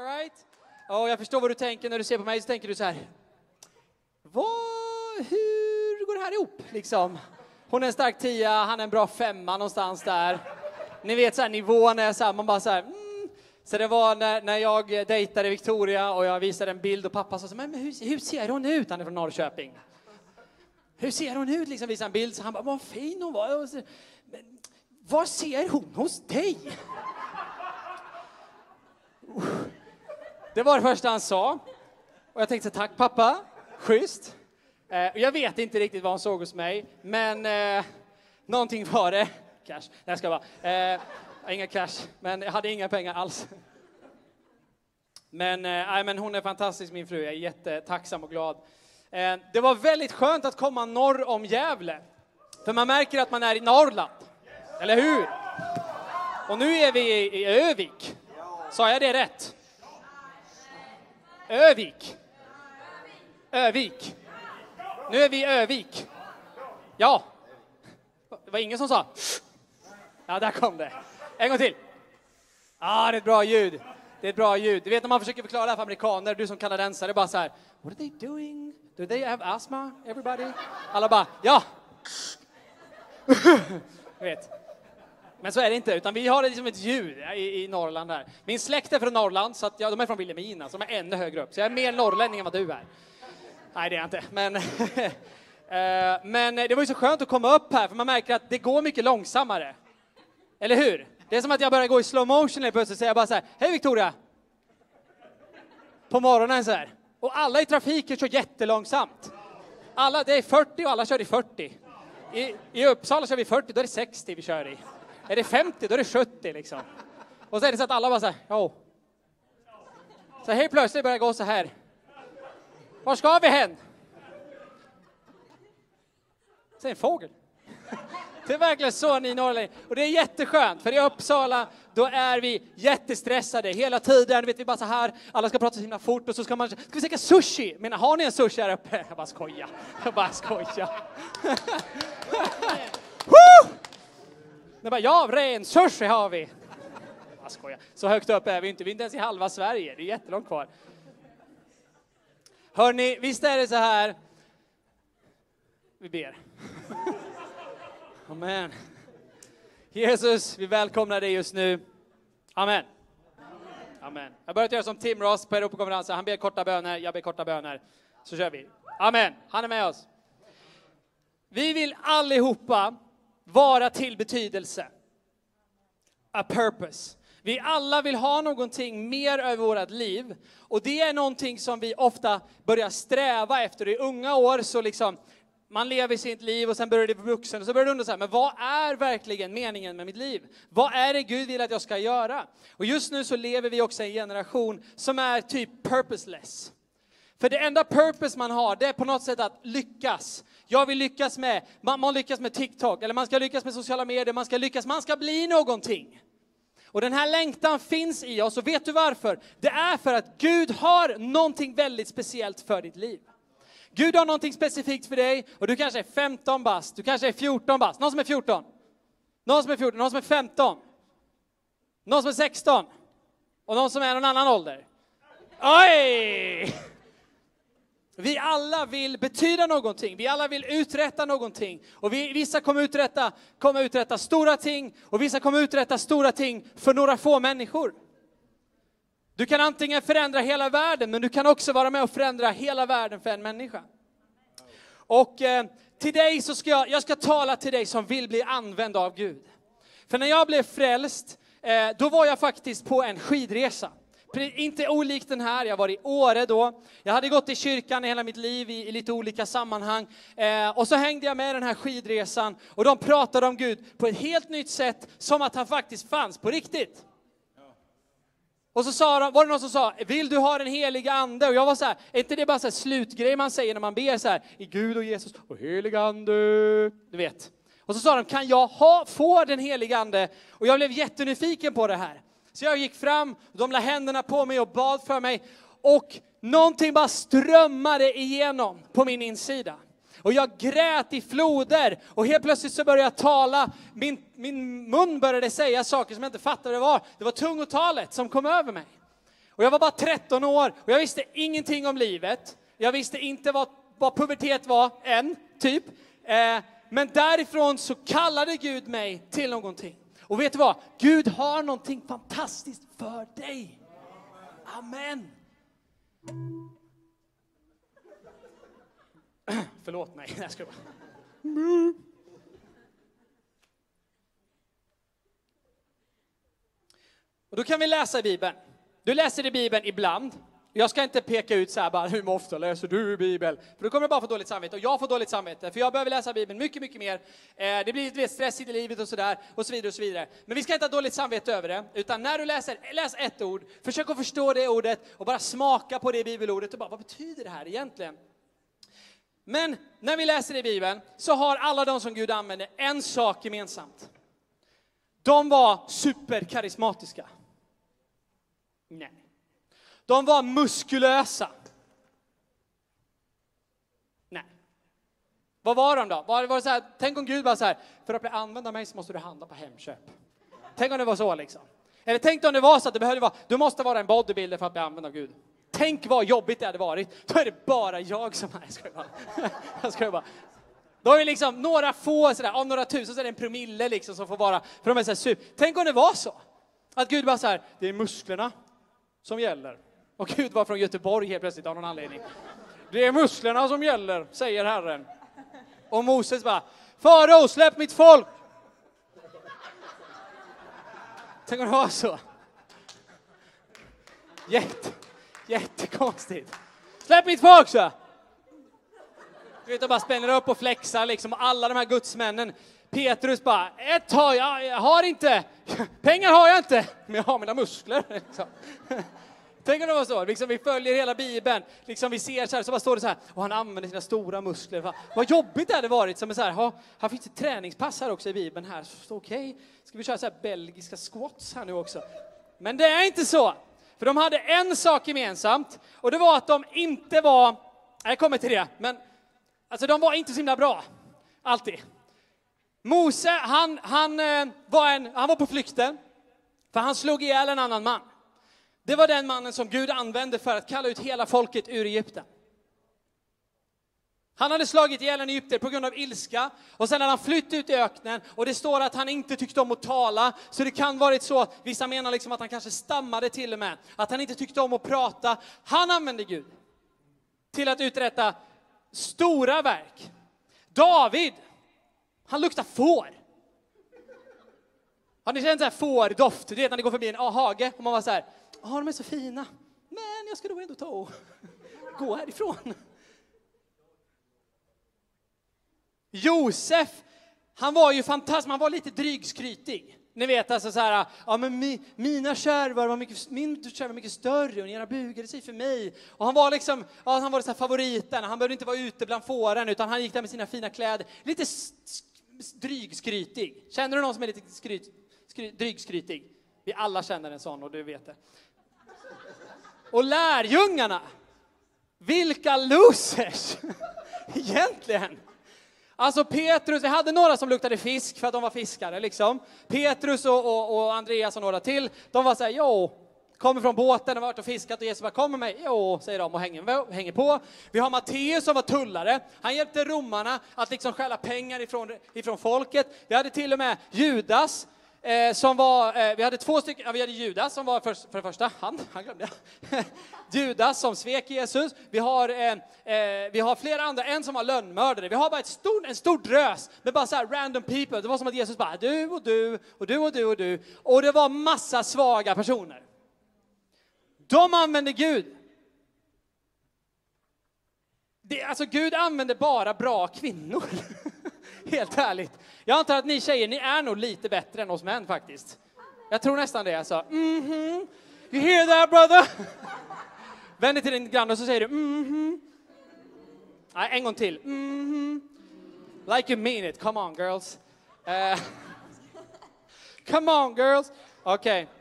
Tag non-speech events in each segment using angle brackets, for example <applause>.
All right? Och jag förstår vad du tänker när du ser på mig, så tänker du så här. Vad, hur går det här ihop liksom? Hon är en stark tia, han är en bra femma någonstans där. Ni vet så här, nivån är så här, man bara så här, mm. Så det var när, när jag dejtade Victoria och jag visade en bild och pappa sa så men, men hur, hur ser hon ut? Han är från Norrköping. Hur ser hon ut? Liksom visade en bild, så han bara, vad fin hon var. Så, Men, vad ser hon hos dig? Det var det första han sa. Och jag tänkte, tack pappa, schysst. Eh, och jag vet inte riktigt vad han såg hos mig, men eh, någonting var det. Cash. Nej, jag ska bara. Eh, inga cash, men jag hade inga pengar alls. Men, eh, men hon är fantastisk, min fru. Jag är jättetacksam och glad. Eh, det var väldigt skönt att komma norr om Gävle. För man märker att man är i Norrland. Eller hur? Och nu är vi i, i Övik. Sa jag det rätt? Övik. Övik. Nu är vi i Övik. Ja. Det var ingen som sa Ja, där kom det. En gång till. Ja, ah, det är ett bra ljud. Det är ett bra ljud. Du vet när man försöker förklara det här för amerikaner, du som kanadensare, det är bara så här. What are they doing? Do they have asthma? Everybody? Alla bara, ja. <laughs> Du vet. Men så är det inte, utan vi har liksom ett djur i, i Norrland här. Min släkt är från Norrland, så att, ja, de är från Vilhelmina, så de är ännu högre upp. Så jag är mer norrlänning än vad du är. Nej, det är jag inte. Men, <laughs> eh, men det var ju så skönt att komma upp här, för man märker att det går mycket långsammare. Eller hur? Det är som att jag börjar gå i slow motion helt plötsligt, så jag bara så här, hej Victoria! På morgonen så här. Och alla i trafiken kör jättelångsamt. Alla, det är 40 och alla kör i 40. I, I Uppsala kör vi 40, då är det 60 vi kör i. Är det 50, då är det 70 liksom. Och så är det så att alla bara så här, oh. Så helt plötsligt börjar det gå så här. Var ska vi hän? Så är en fågel. <laughs> Det är verkligen så ni norrlänningar. Och det är jätteskönt, för i Uppsala, då är vi jättestressade hela tiden. Vet vi bara så här, alla ska prata så himla fort och så ska man, ska vi käka sushi? Men har ni en sushi här uppe? Jag bara skojar. Jag bara skojar. <laughs> Den bara, ja, ren sushi har vi. Jag skojar. Så högt upp är vi inte, vi är inte ens i halva Sverige. Det är jättelångt kvar. Hörni, visst är det så här. Vi ber. Amen. Jesus, vi välkomnar dig just nu. Amen. Amen. Jag börjar göra som Tim Ross på Europakonferensen. Han ber korta böner, jag ber korta böner. Så kör vi. Amen. Han är med oss. Vi vill allihopa vara till betydelse. A purpose. Vi alla vill ha någonting mer över vårt liv. Och det är någonting som vi ofta börjar sträva efter. I unga år så liksom, man lever sitt liv och sen börjar det bli vuxen och så börjar du undra så här, men vad är verkligen meningen med mitt liv? Vad är det Gud vill att jag ska göra? Och just nu så lever vi också i en generation som är typ purposeless. För det enda purpose man har, det är på något sätt att lyckas. Jag vill lyckas med, man, man lyckas med TikTok, eller man ska lyckas med sociala medier, man ska lyckas, man ska bli någonting. Och den här längtan finns i oss, och vet du varför? Det är för att Gud har någonting väldigt speciellt för ditt liv. Gud har någonting specifikt för dig, och du kanske är 15 bast, du kanske är 14 bast. Någon som är 14? Någon som är 14? Någon som är 15? Någon som är 16? Och någon som är någon annan ålder? Oj! Vi alla vill betyda någonting, vi alla vill uträtta någonting. Och vi, vissa kommer uträtta, kommer uträtta stora ting och vissa kommer uträtta stora ting för några få människor. Du kan antingen förändra hela världen, men du kan också vara med och förändra hela världen för en människa. Och eh, till dig så ska jag, jag ska tala till dig som vill bli använd av Gud. För när jag blev frälst, eh, då var jag faktiskt på en skidresa. Inte olikt den här, jag var i Åre då. Jag hade gått i kyrkan i hela mitt liv i, i lite olika sammanhang. Eh, och så hängde jag med den här skidresan och de pratade om Gud på ett helt nytt sätt, som att han faktiskt fanns på riktigt. Och så sa de, var det någon som sa, vill du ha den heliga ande? Och jag var så här, är inte det bara en slutgrej man säger när man ber så här, i Gud och Jesus och helig ande? Du vet. Och så sa de, kan jag ha, få den heliga ande? Och jag blev jättenyfiken på det här. Så jag gick fram, de la händerna på mig och bad för mig. Och någonting bara strömmade igenom på min insida. Och jag grät i floder och helt plötsligt så började jag tala. Min, min mun började säga saker som jag inte fattade vad det var. Det var tungotalet som kom över mig. Och jag var bara 13 år och jag visste ingenting om livet. Jag visste inte vad, vad pubertet var än, typ. Eh, men därifrån så kallade Gud mig till någonting. Och vet du vad? Gud har någonting fantastiskt för dig. Amen. <clears throat> Förlåt mig. Jag ska bara. Och då kan vi läsa i Bibeln. Du läser i Bibeln ibland. Jag ska inte peka ut så här bara, hur ofta läser du Bibeln? För då kommer du bara få dåligt samvete. Och jag får dåligt samvete, för jag behöver läsa Bibeln mycket, mycket mer. Eh, det blir vet, stressigt i livet och sådär, och så vidare och så vidare. Men vi ska inte ha dåligt samvete över det, utan när du läser, läs ett ord, försök att förstå det ordet och bara smaka på det bibelordet och bara, vad betyder det här egentligen? Men när vi läser i Bibeln så har alla de som Gud använde en sak gemensamt. De var superkarismatiska. Nej. De var muskulösa. Nej. Vad var de då? Var, var det så här, tänk om Gud bara så här, för att bli använd av mig så måste du handla på Hemköp. Tänk om det var så liksom. Eller tänk om det var så att det behövde vara, du måste vara en bodybuilder för att bli använd av Gud. Tänk vad jobbigt det hade varit. Då är det bara jag som <laughs> är, jag skojar bara. <laughs> Jag skojar bara. Då är det liksom några få, sådär, av några tusen så är det en promille liksom som får vara, för de är så här super. Tänk om det var så. Att Gud bara så här, det är musklerna som gäller. Och Gud var från Göteborg helt plötsligt av någon anledning. Det är musklerna som gäller, säger Herren. Och Moses bara, Farao, släpp mitt folk! Tänk om det var så. Jätte, jättekonstigt. Släpp mitt folk, så! Du vet, de bara spänner upp och flexar liksom, alla de här gudsmännen. Petrus bara, ett har jag, jag har inte, pengar har jag inte, men jag har mina muskler. Liksom. Tänk om det var så, liksom, vi följer hela Bibeln, liksom, vi ser så här, så bara står det så här, och han använder sina stora muskler. Va? Vad jobbigt det hade varit, som är så här, ha, här finns ett träningspass här också i Bibeln här, okej, okay. ska vi köra så här belgiska squats här nu också? Men det är inte så, för de hade en sak gemensamt, och det var att de inte var, jag kommer till det, men alltså de var inte så himla bra, alltid. Mose, han, han, eh, var en, han var på flykten, för han slog ihjäl en annan man. Det var den mannen som Gud använde för att kalla ut hela folket ur Egypten. Han hade slagit ihjäl en egypter på grund av ilska och sen hade han flytt ut i öknen och det står att han inte tyckte om att tala. Så det kan varit så, vissa menar liksom att han kanske stammade till och med, att han inte tyckte om att prata. Han använde Gud till att uträtta stora verk. David, han luktar får. Har ni känt så här fårdoft? Du vet när ni går förbi en hage och man var så här, ja de är så fina, men jag ska nog ändå ta och gå härifrån. Josef, han var ju fantastisk, han var lite drygskrytig. Ni vet alltså så här, ja men mi, mina kärvar var mycket, min kärv var mycket större och ni era bugade sig för mig. Och han var liksom, ja han var så här favoriten, han behövde inte vara ute bland fåren utan han gick där med sina fina kläder. Lite drygskrytig. Känner du någon som är lite skryt, skry, drygskrytig? Vi alla känner en sån och du vet det. Och lärjungarna, vilka losers! <laughs> Egentligen. Alltså Petrus, vi hade några som luktade fisk för att de var fiskare liksom. Petrus och, och, och Andreas och några till, de var såhär, jo, kommer från båten har varit och fiskat och Jesus bara, kom med mig, jo, säger de och hänger, hänger på. Vi har Matteus som var tullare, han hjälpte romarna att liksom stjäla pengar ifrån, ifrån folket. Vi hade till och med Judas Eh, som var, eh, vi hade två stycken, ja, vi hade Judas som var för, för det första, han, han glömde jag. <laughs> Judas som svek Jesus. Vi har, eh, eh, vi har flera andra, en som var lönnmördare. Vi har bara ett stor, en stor drös med bara så här random people. Det var som att Jesus bara, du och du och du och du och du. Och det var massa svaga personer. De använde Gud. Det, alltså Gud använder bara bra kvinnor. <laughs> Helt ärligt. Jag antar att ni tjejer, ni är nog lite bättre än oss män faktiskt. Jag tror nästan det alltså. Mm -hmm. You hear that brother? <laughs> Vänd dig till din granne och så säger du mm -hmm. Nej, en gång till. Mm -hmm. Like you mean it. Come on girls. Uh, <laughs> come on girls. Okej. Okay.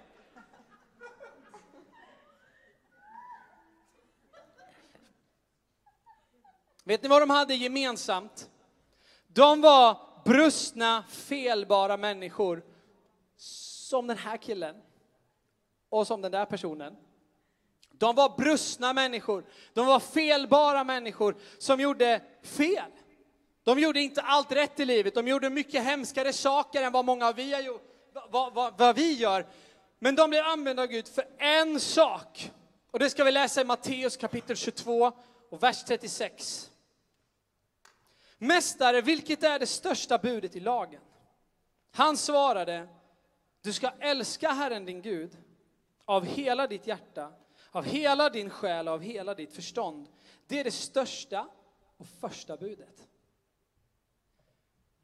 Vet ni vad de hade gemensamt? De var brustna, felbara människor som den här killen och som den där personen. De var brustna människor. De var felbara människor som gjorde fel. De gjorde inte allt rätt i livet. De gjorde mycket hemskare saker än vad många av vi har gjort, vad, vad, vad vi gör. Men de blev använda av Gud för en sak. Och det ska vi läsa i Matteus kapitel 22 och vers 36. Mästare, vilket är det största budet i lagen? Han svarade, du ska älska Herren din Gud av hela ditt hjärta, av hela din själ och av hela ditt förstånd. Det är det största och första budet.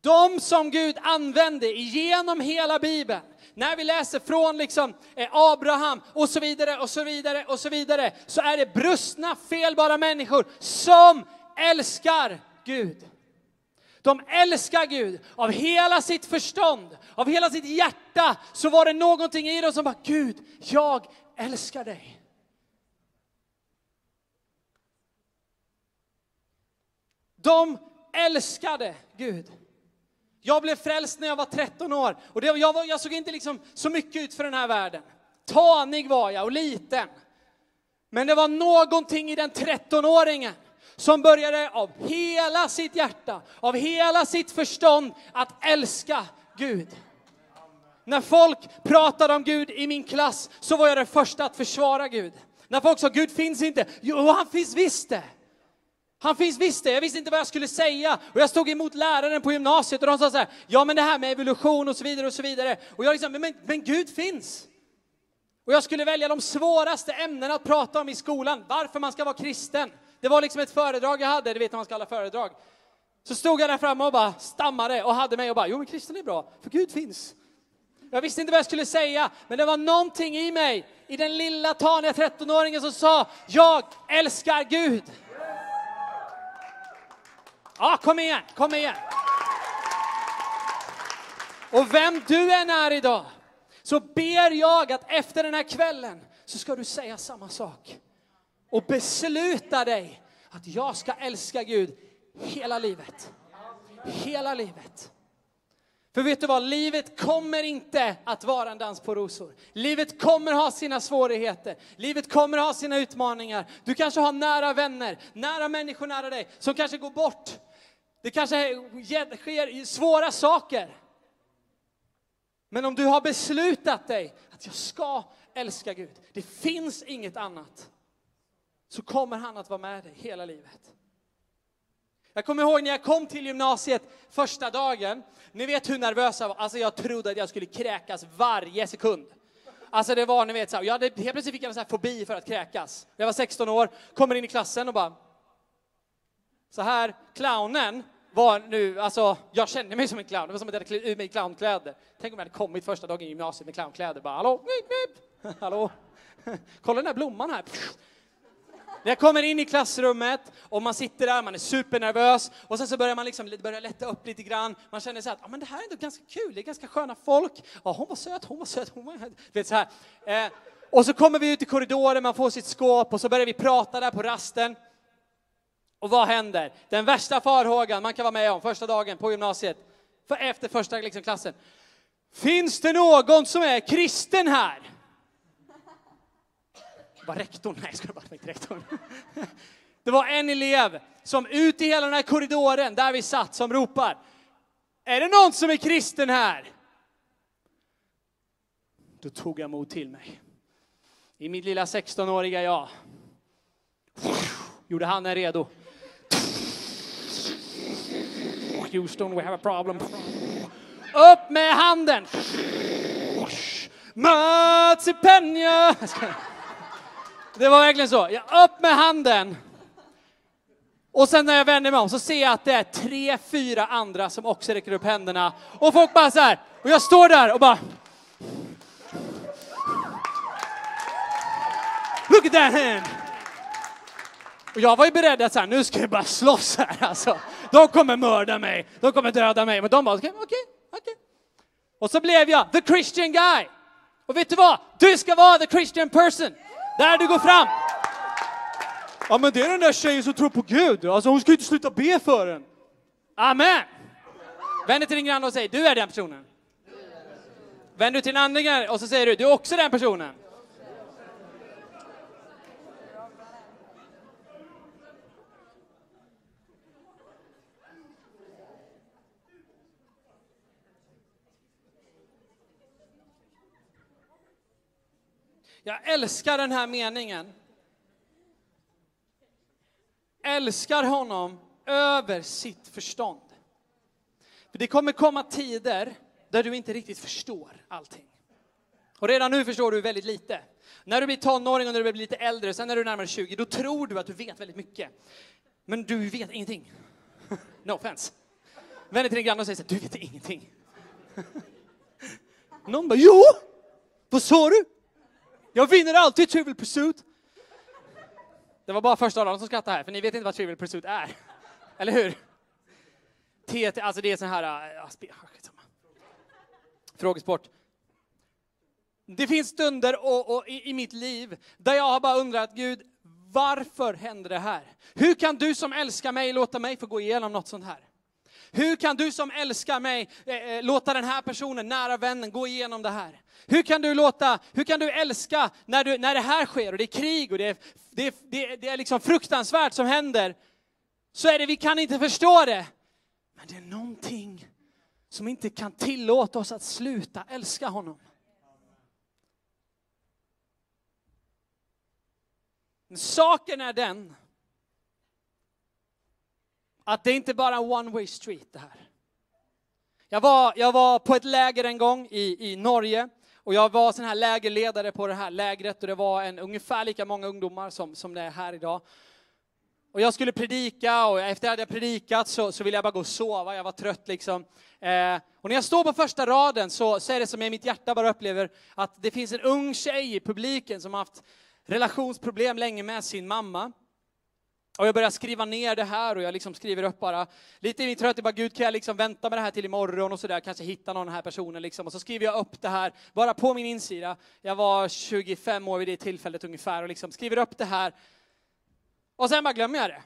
De som Gud använde genom hela Bibeln, när vi läser från liksom eh, Abraham och så vidare och så vidare och så vidare, så är det brustna, felbara människor som älskar Gud. De älskar Gud av hela sitt förstånd, av hela sitt hjärta. Så var det någonting i dem som bara, Gud, jag älskar dig. De älskade Gud. Jag blev frälst när jag var 13 år och det, jag, var, jag såg inte liksom så mycket ut för den här världen. Tanig var jag och liten. Men det var någonting i den 13-åringen som började av hela sitt hjärta, av hela sitt förstånd att älska Gud. När folk pratade om Gud i min klass så var jag den första att försvara Gud. När folk sa Gud finns inte, jo han finns visst det. Han finns visst det, jag visste inte vad jag skulle säga. Och jag stod emot läraren på gymnasiet och de sa så här, ja men det här med evolution och så vidare och så vidare. Och jag liksom, men, men Gud finns. Och jag skulle välja de svåraste ämnena att prata om i skolan, varför man ska vara kristen. Det var liksom ett föredrag jag hade, du vet när man ska hålla föredrag. Så stod jag där framme och bara stammade och hade mig och bara, jo men kristen är bra, för Gud finns. Jag visste inte vad jag skulle säga, men det var någonting i mig, i den lilla taniga 13-åringen som sa, jag älskar Gud. Ja, kom igen, kom igen. Och vem du än är idag, så ber jag att efter den här kvällen så ska du säga samma sak och besluta dig att jag ska älska Gud hela livet. Hela livet. För vet du vad, livet kommer inte att vara en dans på rosor. Livet kommer ha sina svårigheter, livet kommer ha sina utmaningar. Du kanske har nära vänner, nära människor nära dig som kanske går bort. Det kanske sker svåra saker. Men om du har beslutat dig att jag ska älska Gud, det finns inget annat så kommer han att vara med dig hela livet. Jag kommer ihåg när jag kom till gymnasiet första dagen. Ni vet hur nervös jag var. Alltså jag trodde att jag skulle kräkas varje sekund. Alltså det var, ni vet, så här, jag hade, helt plötsligt fick jag en sån här fobi för att kräkas. Jag var 16 år, kommer in i klassen och bara... Så här, clownen var nu, alltså jag kände mig som en clown. Det var som att jag hade klätt ut mig i clownkläder. Tänk om jag hade kommit första dagen i gymnasiet med clownkläder. Bara hallå, nip, nip. <laughs> hallå. <laughs> Kolla den här blomman här. När jag kommer in i klassrummet och man sitter där, man är supernervös och sen så börjar man liksom börjar lätta upp lite grann. Man känner så att ah, men det här är ändå ganska kul, det är ganska sköna folk. Ja, hon var söt, hon var söt, hon var... <laughs> Vet, så här. Eh, och så kommer vi ut i korridoren, man får sitt skåp och så börjar vi prata där på rasten. Och vad händer? Den värsta farhågan man kan vara med om första dagen på gymnasiet, för efter första liksom, klassen. Finns det någon som är kristen här? Var rektorn, nej jag skulle bara tänkt rektorn. Det var en elev som ut i hela den här korridoren där vi satt som ropar. Är det någon som är kristen här? Då tog jag mod till mig. I mitt lilla 16-åriga jag gjorde han en redo. Houston, we have a problem. Upp med handen! Mats penja! Det var verkligen så. Jag upp med handen. Och sen när jag vänder mig om så ser jag att det är tre, fyra andra som också räcker upp händerna. Och folk bara så här. Och jag står där och bara... Look at that hand! Och jag var ju beredd att säga, nu ska jag bara slåss här alltså. De kommer mörda mig, de kommer döda mig. Men de bara, okej, okay, okej, okay. Okay. Och så blev jag the Christian guy. Och vet du vad? Du ska vara the Christian person. Där du går fram! Ja men det är den där tjejen som tror på Gud, alltså hon ska ju inte sluta be för en. Amen! Vänd dig till din granne och säg, du är den personen. Vänd dig till en annan och så säger du, du är också den personen. Jag älskar den här meningen. Älskar honom över sitt förstånd. För det kommer komma tider där du inte riktigt förstår allting. Och redan nu förstår du väldigt lite. När du blir tonåring och när du blir lite äldre, sen när du är närmare 20, då tror du att du vet väldigt mycket. Men du vet ingenting. <laughs> No offense. Vänd till din granne och säger så här, du vet ingenting. <laughs> Någon bara, jo! Vad sa du? Jag vinner alltid Trivial Pursuit. Det var bara första raden som skrattade här, för ni vet inte vad Trivial Pursuit är. Eller hur? TT, alltså det är sån här... Äh, ah, ah, Frågesport. Det finns stunder och, och i, i, mitt liv där jag har bara undrat, Gud, varför händer det här? Hur kan du som älskar mig låta mig få gå igenom något sånt här? Hur kan du som älskar mig eh, eh, låta den här personen, nära vännen, gå igenom det här? Hur kan du låta, hur kan du älska när, du, när det här sker och det är krig och det är, det, det, det är liksom fruktansvärt som händer? Så är det, vi kan inte förstå det. Men det är någonting som inte kan tillåta oss att sluta älska honom. Saken är den att det inte bara är en one way street det här. Jag var, jag var på ett läger en gång i, i Norge och jag var sån här lägerledare på det här lägret och det var en, ungefär lika många ungdomar som, som det är här idag. Och jag skulle predika och efter att jag predikat så, så ville jag bara gå och sova, jag var trött liksom. Eh, och när jag står på första raden så, så är det som i mitt hjärta bara upplever att det finns en ung tjej i publiken som har haft relationsproblem länge med sin mamma. Och jag börjar skriva ner det här och jag liksom skriver upp bara, lite i min trötthet, bara Gud kan jag liksom vänta med det här till imorgon och sådär, kanske hitta någon här personen liksom. Och så skriver jag upp det här, bara på min insida. Jag var 25 år vid det tillfället ungefär och liksom skriver upp det här. Och sen bara glömmer jag det.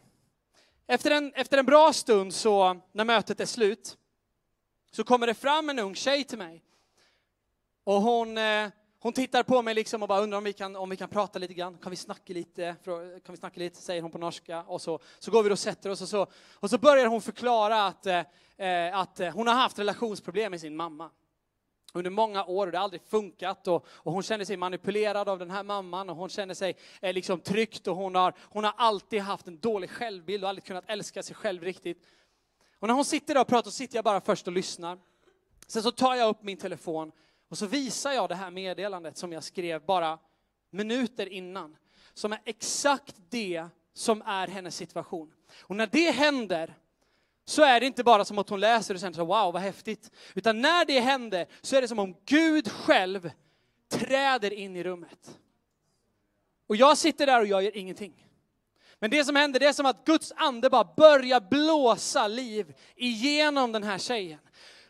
Efter en, efter en bra stund så, när mötet är slut, så kommer det fram en ung tjej till mig. Och hon, eh, hon tittar på mig liksom och bara undrar om vi kan, om vi kan prata lite grann. Kan vi snacka lite? Kan vi snacka lite? Säger hon på norska. Och så, så går vi och sätter oss och så, och så börjar hon förklara att, eh, eh att eh, hon har haft relationsproblem med sin mamma. Under många år och det har aldrig funkat och, och, hon känner sig manipulerad av den här mamman och hon känner sig eh, liksom tryckt och hon har, hon har alltid haft en dålig självbild och aldrig kunnat älska sig själv riktigt. Och när hon sitter där och pratar så sitter jag bara först och lyssnar. Sen så tar jag upp min telefon och så visar jag det här meddelandet som jag skrev bara minuter innan. Som är exakt det som är hennes situation. Och när det händer så är det inte bara som att hon läser och känner wow vad häftigt. Utan när det händer så är det som om Gud själv träder in i rummet. Och jag sitter där och jag gör ingenting. Men det som händer det är som att Guds ande bara börjar blåsa liv igenom den här tjejen.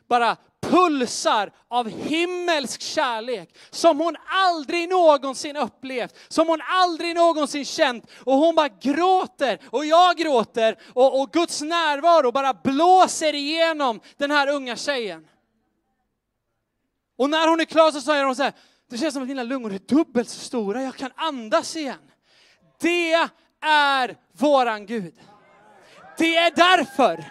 Bara pulsar av himmelsk kärlek som hon aldrig någonsin upplevt, som hon aldrig någonsin känt. Och hon bara gråter och jag gråter och, och Guds närvaro bara blåser igenom den här unga tjejen. Och när hon är klar så säger hon så här, det känns som att mina lungor är dubbelt så stora, jag kan andas igen. Det är våran Gud. Det är därför.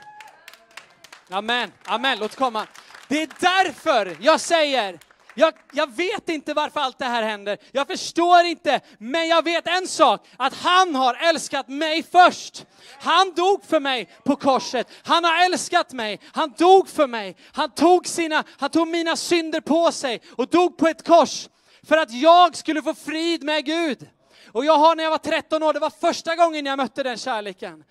Amen, amen, låt komma. Det är därför jag säger, jag, jag, vet inte varför allt det här händer. Jag förstår inte, men jag vet en sak, att han har älskat mig först. Han dog för mig på korset. Han har älskat mig. Han dog för mig. Han tog, sina, han tog mina synder på sig och dog på ett kors för att jag skulle få frid med Gud. Och jag har när jag var 13 år, det var första gången jag mötte den kärleken.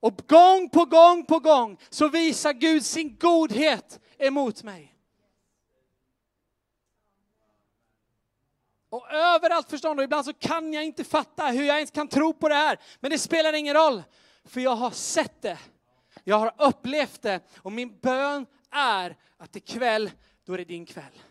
Och gång på gång på gång så visar Gud sin godhet emot mig. Och överallt förstånd, och ibland så kan jag inte fatta hur jag ens kan tro på det här. Men det spelar ingen roll, för jag har sett det. Jag har upplevt det. Och min bön är att ikväll, då är det din kväll.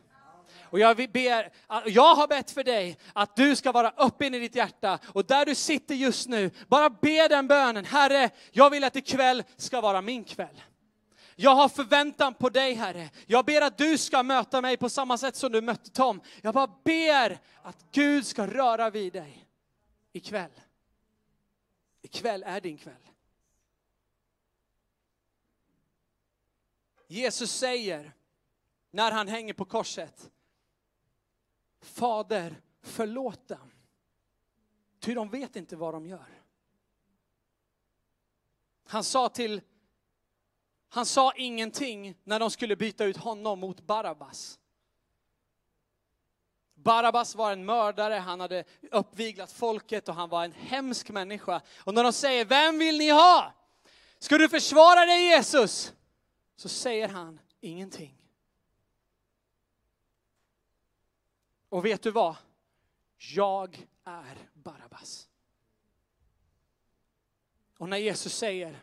Och jag, ber, jag har bett för dig att du ska vara öppen i ditt hjärta. Och där du sitter just nu, bara be den bönen. Herre, jag vill att ikväll ska vara min kväll. Jag har förväntan på dig Herre. Jag ber att du ska möta mig på samma sätt som du mötte Tom. Jag bara ber att Gud ska röra vid dig ikväll. Ikväll är din kväll. Jesus säger när han hänger på korset, Fader, förlåt dem. Ty de vet inte vad de gör. Han sa till han sa ingenting när de skulle byta ut honom mot Barabbas. Barabbas var en mördare, han hade uppviglat folket och han var en hemsk människa. Och när de säger, vem vill ni ha? Ska du försvara dig Jesus? Så säger han ingenting. Och vet du vad? Jag är Barabbas. Och när Jesus säger,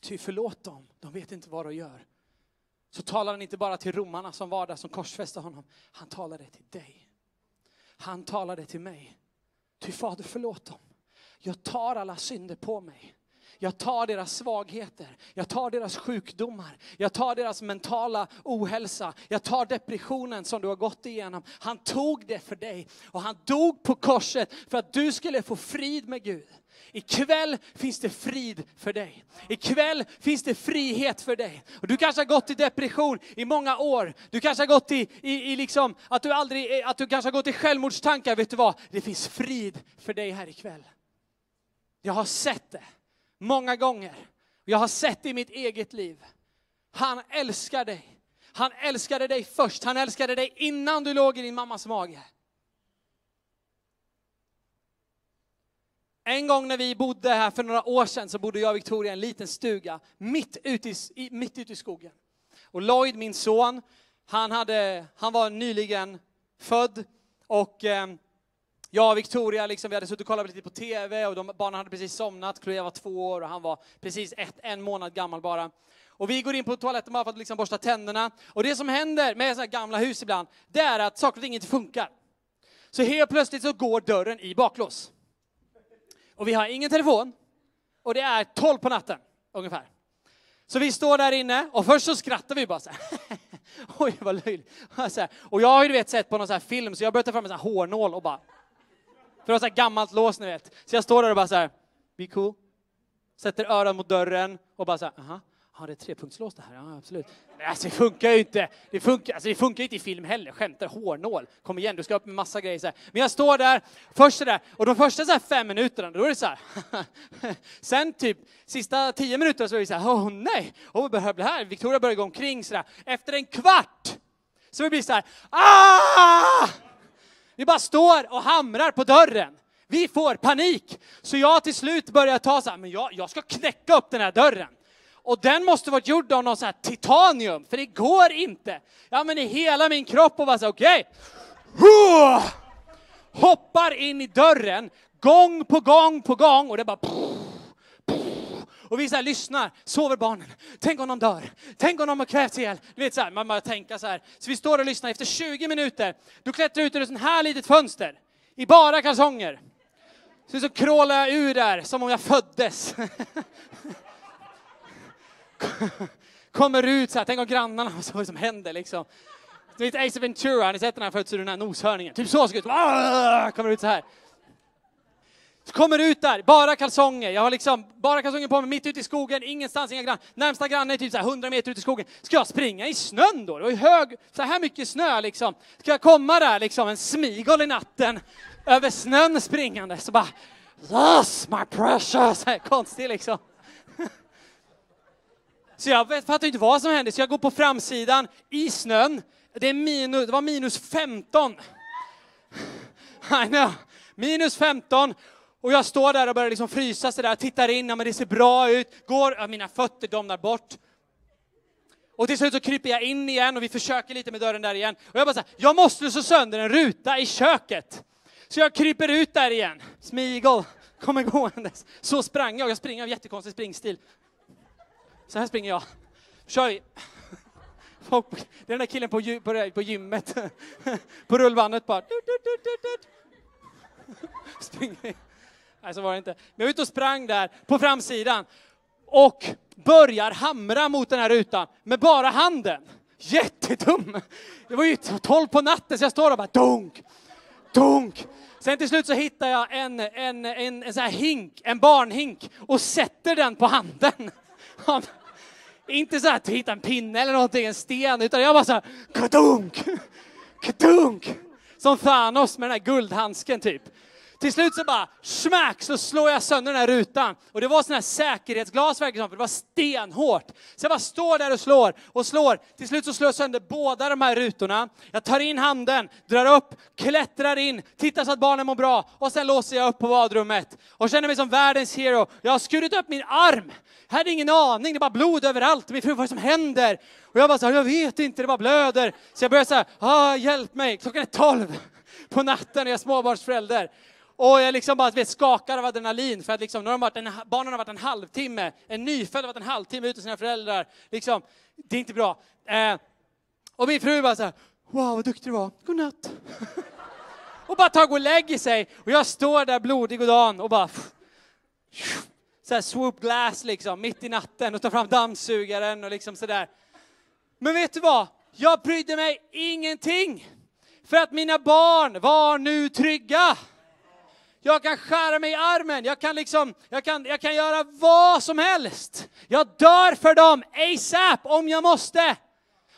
ty förlåt dem, de vet inte vad de gör. Så talar han inte bara till romarna som var där som korsfäste honom. Han talade till dig. Han talade till mig. Ty fader förlåt dem. Jag tar alla synder på mig. Jag tar deras svagheter, jag tar deras sjukdomar, jag tar deras mentala ohälsa, jag tar depressionen som du har gått igenom. Han tog det för dig och han dog på korset för att du skulle få frid med Gud. Ikväll finns det frid för dig. Ikväll finns det frihet för dig. Och du kanske har gått i depression i många år. Du kanske har gått i, i, i liksom, att du aldrig, att du kanske har gått i självmordstankar. Vet du vad? Det finns frid för dig här ikväll. Jag har sett det många gånger. Jag har sett det i mitt eget liv. Han älskar dig. Han älskade dig först. Han älskade dig innan du låg i din mammas mage. En gång när vi bodde här för några år sedan så bodde jag och Victoria i en liten stuga mitt ute i, mitt ute i skogen. Och Lloyd, min son, han, hade, han var nyligen född och eh, jag och Victoria, liksom, vi hade suttit och kollat lite på TV och de, barnen hade precis somnat. Chloé var två år och han var precis ett, en månad gammal bara. Och vi går in på toaletten bara för att liksom borsta tänderna. Och det som händer med så gamla hus ibland, det är att saker och ting inte funkar. Så helt plötsligt så går dörren i baklås. Och vi har ingen telefon. Och det är 12 på natten, ungefär. Så vi står där inne och först så skrattar vi bara så här. <laughs> Oj, vad löjligt. Och jag har ju du vet sett på någon så här film så jag börjar ta fram en sån här hårnål och bara för det var så här gammalt lås ni vet. Så jag står där och bara så här, be cool. Sätter örat mot dörren och bara så här, aha. Ja, det är trepunktslås det här. Ja, absolut. Men alltså det funkar ju inte. Det funkar, alltså, det funkar inte i film heller. Skämtar, hårnål. Kom igen, du ska upp med massa grejer. Så här. Men jag står där, först där, och de första så här fem minuterna, då är det så här. <laughs> Sen typ sista tio minuterna så är det så här, åh oh, nej, åh oh, behöver det här? Victoria börjar gå omkring så där. Efter en kvart så blir det så här, ah! Vi bara står och hamrar på dörren. Vi får panik. Så jag till slut börjar ta så här, men jag, jag ska knäcka upp den här dörren. Och den måste varit gjord av någon så här titanium, för det går inte. Ja men i hela min kropp och bara så okej. Okay. Hoppar in i dörren, gång på gång på gång och det bara och vi så här lyssnar, sover barnen? Tänk om de dör? Tänk om de har kvävts ihjäl? Du vet så här, man bara tänka så här. Så vi står och lyssnar, efter 20 minuter, då klättrar ut ur ett sånt här litet fönster, i bara kalsonger. Så, så krålar jag ur där, som om jag föddes. <laughs> Kommer ut så här, tänk om grannarna, vad som händer liksom. Du vet Ace Ventura, har ni sett den här födseln, ur den här noshörningen? Typ så ser det ut. Kommer ut så här. Kommer ut där, bara kalsonger. Jag har liksom bara kalsonger på mig mitt ute i skogen, ingenstans, inga grannar. Närmsta granne är typ så här 100 meter ut i skogen. Ska jag springa i snön då? Det var ju hög, så här mycket snö liksom. Ska jag komma där liksom en smigol i natten över snön springande så bara Yes, my precious! <laughs> Konstig liksom. <laughs> Så jag fattar inte vad som hände, så jag går på framsidan i snön. Det, är minus, det var minus 15. <laughs> I know. Minus 15 och jag står där och börjar liksom frysa sådär, tittar in, ja men det ser bra ut, går, ja, mina fötter domnar bort. Och till slut så kryper jag in igen och vi försöker lite med dörren där igen. Och jag bara såhär, jag måste slå sönder en ruta i köket. Så jag kryper ut där igen, smigel, kommer gåendes. Så sprang jag, jag springer av jättekonstig springstil. Så här springer jag. Kör vi. Det är den där killen på, på, på gymmet, på rullbandet bara. Springer. Nej, så var det inte. Men jag var ute och sprang där på framsidan och börjar hamra mot den här rutan med bara handen. Jättedum! Det var ju tolv på natten så jag står och bara dunk, dunk. Sen till slut så hittar jag en, en, en, en sån här hink, en barnhink och sätter den på handen. Inte så att hitta en pinne eller någonting, en sten, utan jag bara så här, kadunk, kadunk. som Thanos med den här guldhandsken typ. Till slut så bara smack så slår jag sönder den här rutan. Och det var sån här säkerhetsglas verkligen, för det var stenhårt. Så jag bara står där och slår och slår. Till slut så slår jag sönder båda de här rutorna. Jag tar in handen, drar upp, klättrar in, tittar så att barnen mår bra och sen låser jag upp på badrummet. Och känner mig som världens hero. Jag har skurit upp min arm. Jag hade ingen aning, det är bara blod överallt. Min fru, vad är det som händer? Och jag bara så här, jag vet inte, det bara blöder. Så jag börjar så här, ah, hjälp mig, klockan är tolv på natten och jag är småbarnsförälder. Och jag liksom bara vet, skakar av adrenalin för att liksom, nu har varit en, barnen har varit en halvtimme, en nyfödd har varit en halvtimme ute hos sina föräldrar. Liksom, det är inte bra. Eh, och min fru bara så här, wow vad duktig du var, godnatt. <laughs> och bara tar och lägger sig. Och jag står där blodig och dan och bara <laughs> så här swoop glass liksom, mitt i natten och tar fram dammsugaren och liksom sådär. Men vet du vad? Jag brydde mig ingenting. För att mina barn var nu trygga. Jag kan skära mig i armen, jag kan, liksom, jag, kan, jag kan göra vad som helst. Jag dör för dem ASAP om jag måste.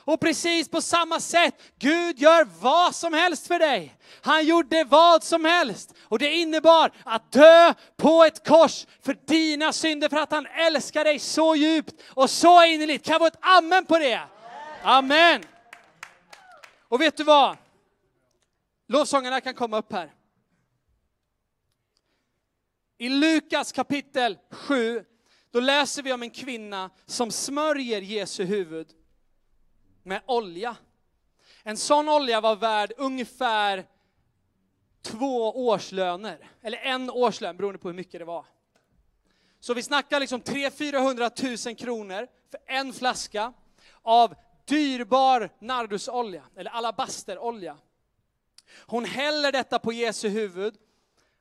Och precis på samma sätt, Gud gör vad som helst för dig. Han gjorde vad som helst. Och det innebar att dö på ett kors för dina synder, för att han älskar dig så djupt och så innerligt. Kan jag få ett amen på det? Amen. Och vet du vad? Lovsångarna kan komma upp här. I Lukas kapitel 7, då läser vi om en kvinna som smörjer Jesu huvud med olja. En sån olja var värd ungefär två årslöner, eller en årslön beroende på hur mycket det var. Så vi snackar liksom 300-400 000 kronor för en flaska av dyrbar nardusolja, eller alabasterolja. Hon häller detta på Jesu huvud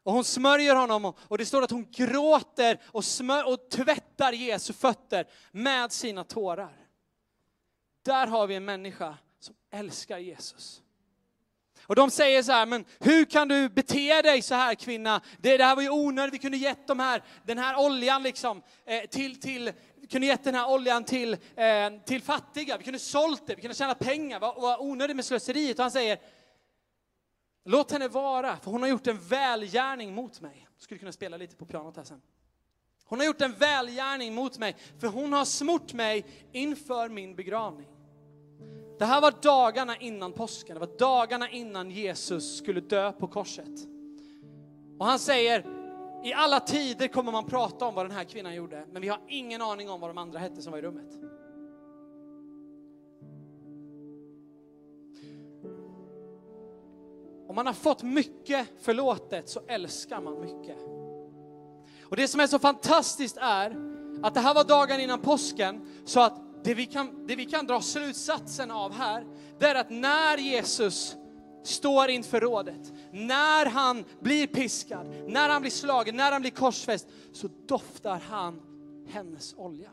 och hon smörjer honom och det står att hon gråter och, smör, och tvättar Jesu fötter med sina tårar. Där har vi en människa som älskar Jesus. Och de säger så här, men hur kan du bete dig så här kvinna? Det, det här var ju onödigt, vi kunde gett de här, den här oljan liksom, eh, till, till, kunde gett den här oljan till, eh, till fattiga, vi kunde sålt det, vi kunde tjäna pengar, vad, vad onödigt med slöseriet. Och han säger, Låt henne vara, för hon har gjort en välgärning mot mig. Jag skulle kunna spela lite på pianot här sen. Hon har gjort en välgärning mot mig, för hon har smort mig inför min begravning. Det här var dagarna innan påsken, det var dagarna innan Jesus skulle dö på korset. Och han säger, i alla tider kommer man prata om vad den här kvinnan gjorde, men vi har ingen aning om vad de andra hette som var i rummet. Om man har fått mycket förlåtet så älskar man mycket. Och det som är så fantastiskt är att det här var dagen innan påsken, så att det vi kan, det vi kan dra slutsatsen av här, det är att när Jesus står inför rådet, när han blir piskad, när han blir slagen, när han blir korsfäst, så doftar han hennes olja.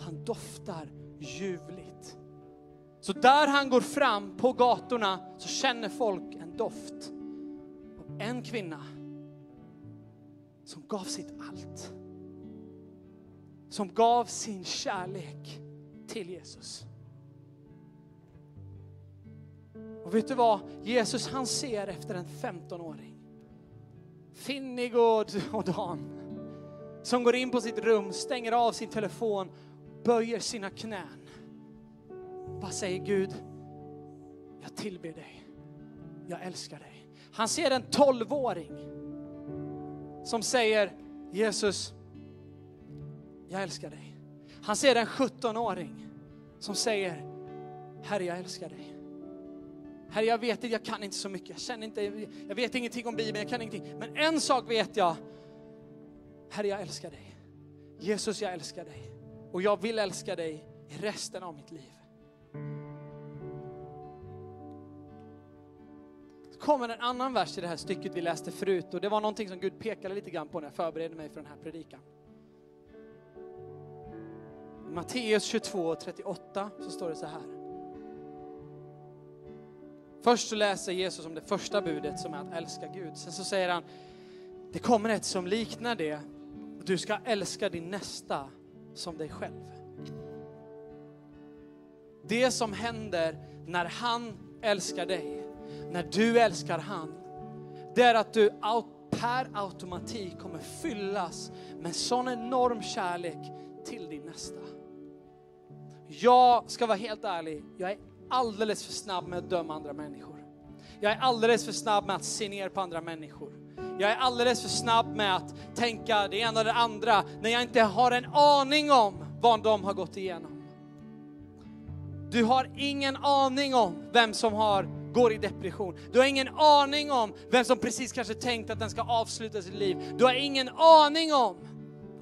Han doftar ljuvligt. Så där han går fram på gatorna så känner folk en doft av en kvinna som gav sitt allt. Som gav sin kärlek till Jesus. Och vet du vad? Jesus han ser efter en 15-åring. Finnig och, och Dan. Som går in på sitt rum, stänger av sin telefon, böjer sina knän bara säger Gud, jag tillber dig. Jag älskar dig. Han ser en tolvåring som säger Jesus, jag älskar dig. Han ser en 17-åring som säger Herre, jag älskar dig. Herre, jag vet inte, jag kan inte så mycket. Jag, känner inte, jag vet ingenting om Bibeln, jag kan ingenting. Men en sak vet jag. Herre, jag älskar dig. Jesus, jag älskar dig. Och jag vill älska dig i resten av mitt liv. Kommer en annan vers i det här stycket vi läste förut och det var någonting som Gud pekade lite grann på när jag förberedde mig för den här predikan. I Matteus 22 38 så står det så här. Först så läser Jesus om det första budet som är att älska Gud. Sen så säger han, det kommer ett som liknar det. Du ska älska din nästa som dig själv. Det som händer när han älskar dig när du älskar han, det är att du per automatik kommer fyllas med sån enorm kärlek till din nästa. Jag ska vara helt ärlig, jag är alldeles för snabb med att döma andra människor. Jag är alldeles för snabb med att se ner på andra människor. Jag är alldeles för snabb med att tänka det ena och det andra när jag inte har en aning om vad de har gått igenom. Du har ingen aning om vem som har, går i depression. Du har ingen aning om vem som precis kanske tänkt att den ska avsluta sitt liv. Du har ingen aning om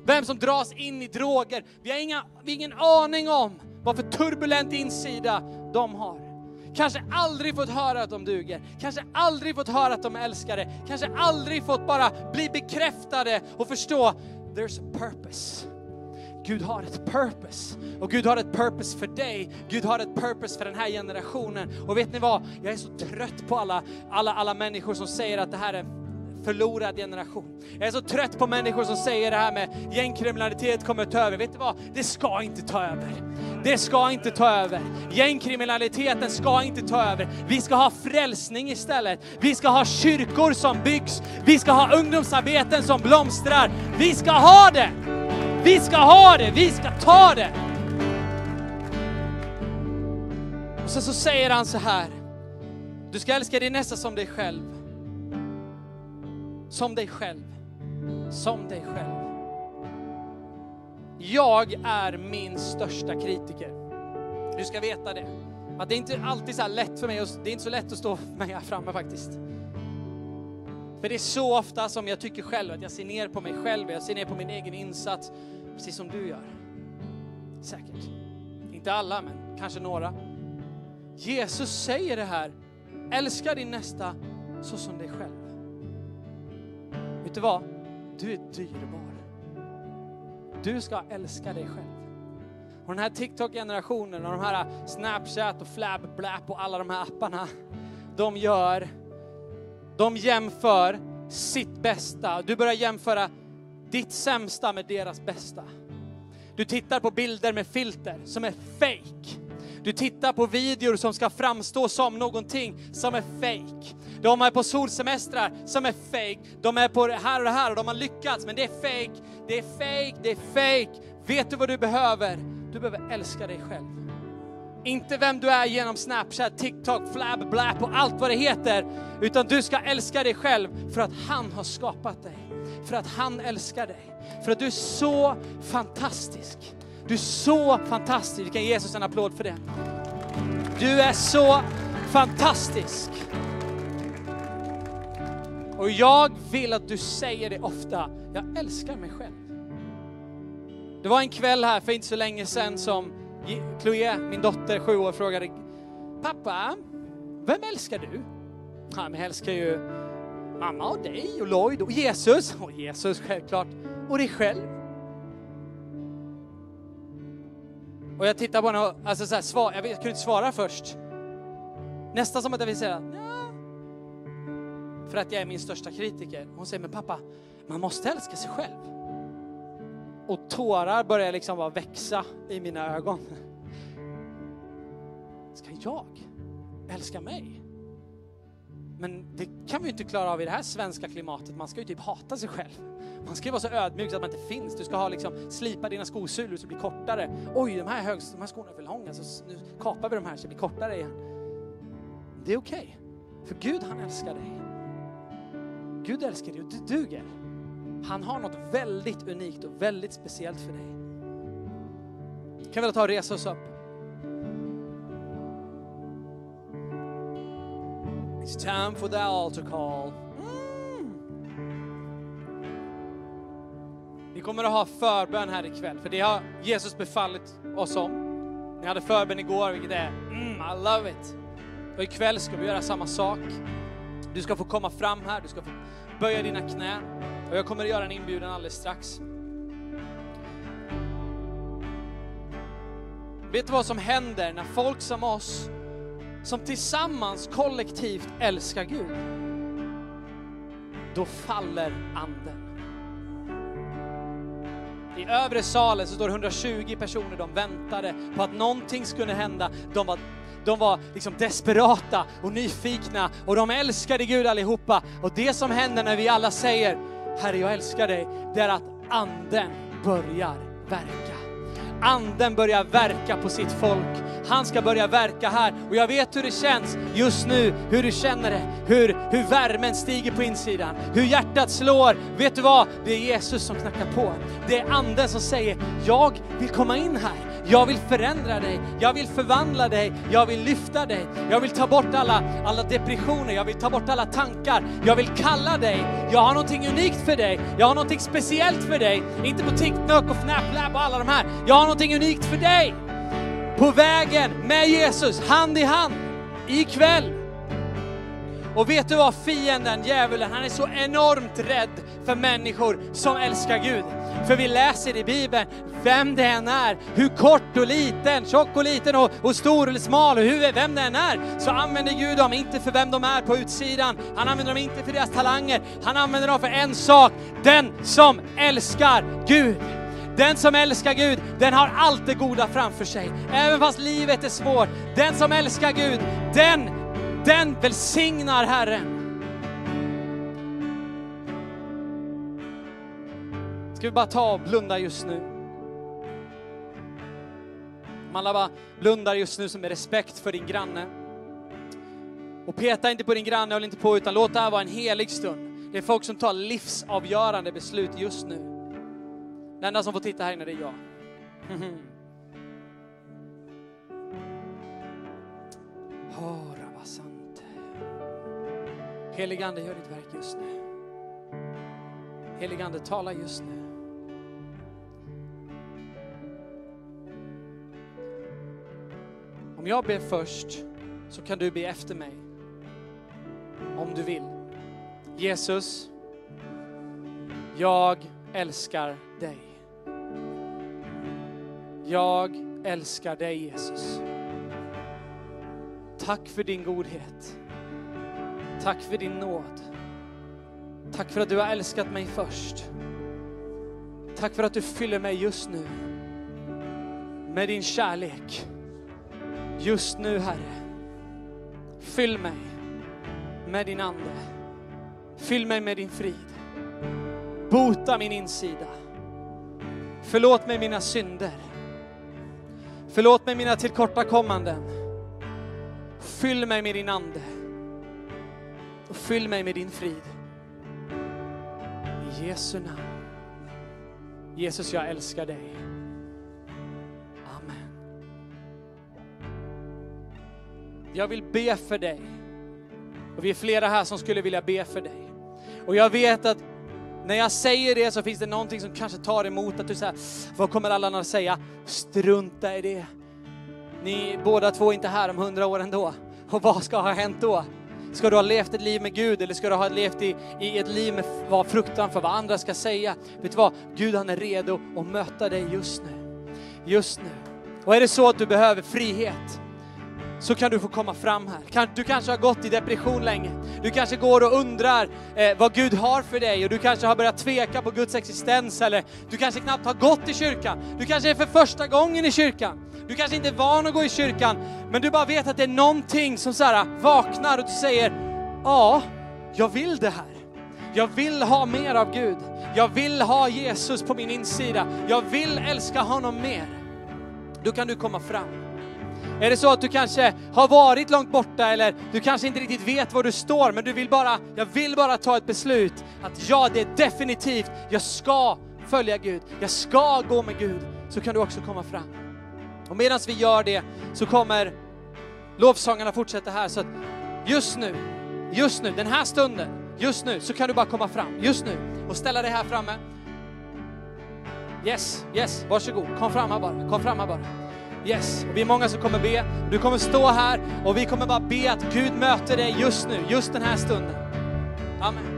vem som dras in i droger. Vi har, inga, vi har ingen aning om vad för turbulent insida de har. Kanske aldrig fått höra att de duger, kanske aldrig fått höra att de är älskade, kanske aldrig fått bara bli bekräftade och förstå, there's a purpose. Gud har ett purpose. Och Gud har ett purpose för dig. Gud har ett purpose för den här generationen. Och vet ni vad? Jag är så trött på alla, alla, alla människor som säger att det här är förlorad generation. Jag är så trött på människor som säger det här med gängkriminalitet kommer ta över. Vet du vad? Det ska inte ta över. Det ska inte ta över. Gängkriminaliteten ska inte ta över. Vi ska ha frälsning istället. Vi ska ha kyrkor som byggs. Vi ska ha ungdomsarbeten som blomstrar. Vi ska ha det! Vi ska ha det, vi ska ta det. Och sen så säger han så här. Du ska älska din nästa som dig själv. Som dig själv. Som dig själv. Jag är min största kritiker. Du ska veta det. Att det är inte alltid så lätt för mig, det är inte så lätt att stå för <laughs> mig här framme faktiskt. För det är så ofta som jag tycker själv att jag ser ner på mig själv, jag ser ner på min egen insats, precis som du gör. Säkert. Inte alla, men kanske några. Jesus säger det här, älska din nästa så som dig själv. Vet du vad? Du är dyrbar. Du ska älska dig själv. Och den här TikTok-generationen och de här Snapchat och Flab, Blap och alla de här apparna, de gör, de jämför sitt bästa. Du börjar jämföra ditt sämsta med deras bästa. Du tittar på bilder med filter som är fake. Du tittar på videor som ska framstå som någonting som är fake. De är på solsemestrar som är fake. De är på det här och det här och de har lyckats, men det är fake. Det är fake, det är fake. Vet du vad du behöver? Du behöver älska dig själv. Inte vem du är genom Snapchat, TikTok, Flab, Blap och allt vad det heter. Utan du ska älska dig själv för att han har skapat dig. För att han älskar dig. För att du är så fantastisk. Du är så fantastisk. Vi kan ge Jesus en applåd för det. Du är så fantastisk. Och jag vill att du säger det ofta. Jag älskar mig själv. Det var en kväll här för inte så länge sedan som Chloé, min dotter, sju år, frågade Pappa, vem älskar du? Han älskar ju mamma och dig och Lloyd och Jesus. <laughs> Och Jesus självklart. Och dig själv. Och jag tittar på henne och alltså så här, svar, jag, kunde inte svara först. Nästan som att jag vill säga, ja. För att jag är min största kritiker. Hon säger, men pappa, man måste älska sig själv. Och tårar börjar liksom bara växa i mina ögon. Ska jag älska mig? Men det kan vi ju inte klara av i det här svenska klimatet. Man ska ju typ hata sig själv. Man ska ju vara så ödmjuk så att man inte finns. Du ska ha liksom, slipa dina skosulor så det blir kortare. Oj, de här, hög, de här skorna är för långa så nu kapar vi de här så det blir kortare igen. Det är okej. Okay. För Gud han älskar dig. Gud älskar dig och du duger. Han har något väldigt unikt och väldigt speciellt för dig. Kan vi ta och resa oss upp? It's time for the altar call. Mm. Vi kommer att ha förbön här ikväll, för det har Jesus befallit oss om. Ni hade förbön igår, vilket är mm, I love it. Och ikväll ska vi göra samma sak. Du ska få komma fram här, du ska få böja dina knän. Och jag kommer att göra en inbjudan alldeles strax. Vet du vad som händer när folk som oss som tillsammans kollektivt älskar Gud, då faller anden. I övre salen så står det 120 personer, de väntade på att någonting skulle hända. De var de var liksom desperata och nyfikna och de älskade Gud allihopa. Och det som händer när vi alla säger Herre jag älskar dig, det är att anden börjar verka. Anden börjar verka på sitt folk. Han ska börja verka här. Och jag vet hur det känns just nu, hur du känner det, hur, hur värmen stiger på insidan, hur hjärtat slår. Vet du vad? Det är Jesus som knackar på. Det är anden som säger, jag vill komma in här. Jag vill förändra dig, jag vill förvandla dig, jag vill lyfta dig. Jag vill ta bort alla, alla depressioner, jag vill ta bort alla tankar. Jag vill kalla dig. Jag har någonting unikt för dig. Jag har någonting speciellt för dig. Inte på TikTok och FnapLab och alla de här. Jag har någonting unikt för dig. På vägen med Jesus, hand i hand, ikväll. Och vet du vad fienden, djävulen, han är så enormt rädd för människor som älskar Gud. För vi läser i Bibeln, vem det än är, hur kort och liten, tjock och liten och, och stor eller smal, och hur, vem det än är, så använder Gud dem inte för vem de är på utsidan. Han använder dem inte för deras talanger. Han använder dem för en sak, den som älskar Gud. Den som älskar Gud, den har allt det goda framför sig. Även fast livet är svårt. Den som älskar Gud, den, den välsignar Herren. Ska vi bara ta och blunda just nu? Om alla bara blundar just nu som med respekt för din granne. Och peta inte på din granne, håll inte på, utan låt det här vara en helig stund. Det är folk som tar livsavgörande beslut just nu. Den enda som får titta här inne, det är jag. <laughs> Heligande, gör ditt verk just nu. Heligande, tala just nu. Om jag ber först så kan du be efter mig. Om du vill. Jesus, jag älskar dig. Jag älskar dig Jesus. Tack för din godhet. Tack för din nåd. Tack för att du har älskat mig först. Tack för att du fyller mig just nu med din kärlek. Just nu Herre. Fyll mig med din Ande. Fyll mig med din frid. Bota min insida. Förlåt mig mina synder. Förlåt mig mina tillkortakommanden. Fyll mig med din Ande. Och fyll mig med din frid. I Jesu namn. Jesus, jag älskar dig. Jag vill be för dig. Och vi är flera här som skulle vilja be för dig. Och jag vet att när jag säger det så finns det någonting som kanske tar emot att du säger, vad kommer alla andra säga? Strunta i det. Ni båda två är inte här om hundra år ändå. Och vad ska ha hänt då? Ska du ha levt ett liv med Gud eller ska du ha levt i, i ett liv med vad fruktan för vad andra ska säga? Vet du vad? Gud han är redo att möta dig just nu. Just nu. Och är det så att du behöver frihet, så kan du få komma fram här. Du kanske har gått i depression länge. Du kanske går och undrar eh, vad Gud har för dig och du kanske har börjat tveka på Guds existens eller du kanske knappt har gått i kyrkan. Du kanske är för första gången i kyrkan. Du kanske inte är van att gå i kyrkan, men du bara vet att det är någonting som så här ah, vaknar och du säger, ja, jag vill det här. Jag vill ha mer av Gud. Jag vill ha Jesus på min insida. Jag vill älska honom mer. Då kan du komma fram. Är det så att du kanske har varit långt borta eller du kanske inte riktigt vet var du står, men du vill bara, jag vill bara ta ett beslut att ja, det är definitivt, jag ska följa Gud, jag ska gå med Gud, så kan du också komma fram. Och medan vi gör det så kommer lovsångarna fortsätta här, så att just nu, just nu, den här stunden, just nu, så kan du bara komma fram, just nu, och ställa dig här framme. Yes, yes, varsågod, kom fram här bara, kom fram här bara. Yes, och vi är många som kommer be. Du kommer stå här och vi kommer bara be att Gud möter dig just nu, just den här stunden. Amen.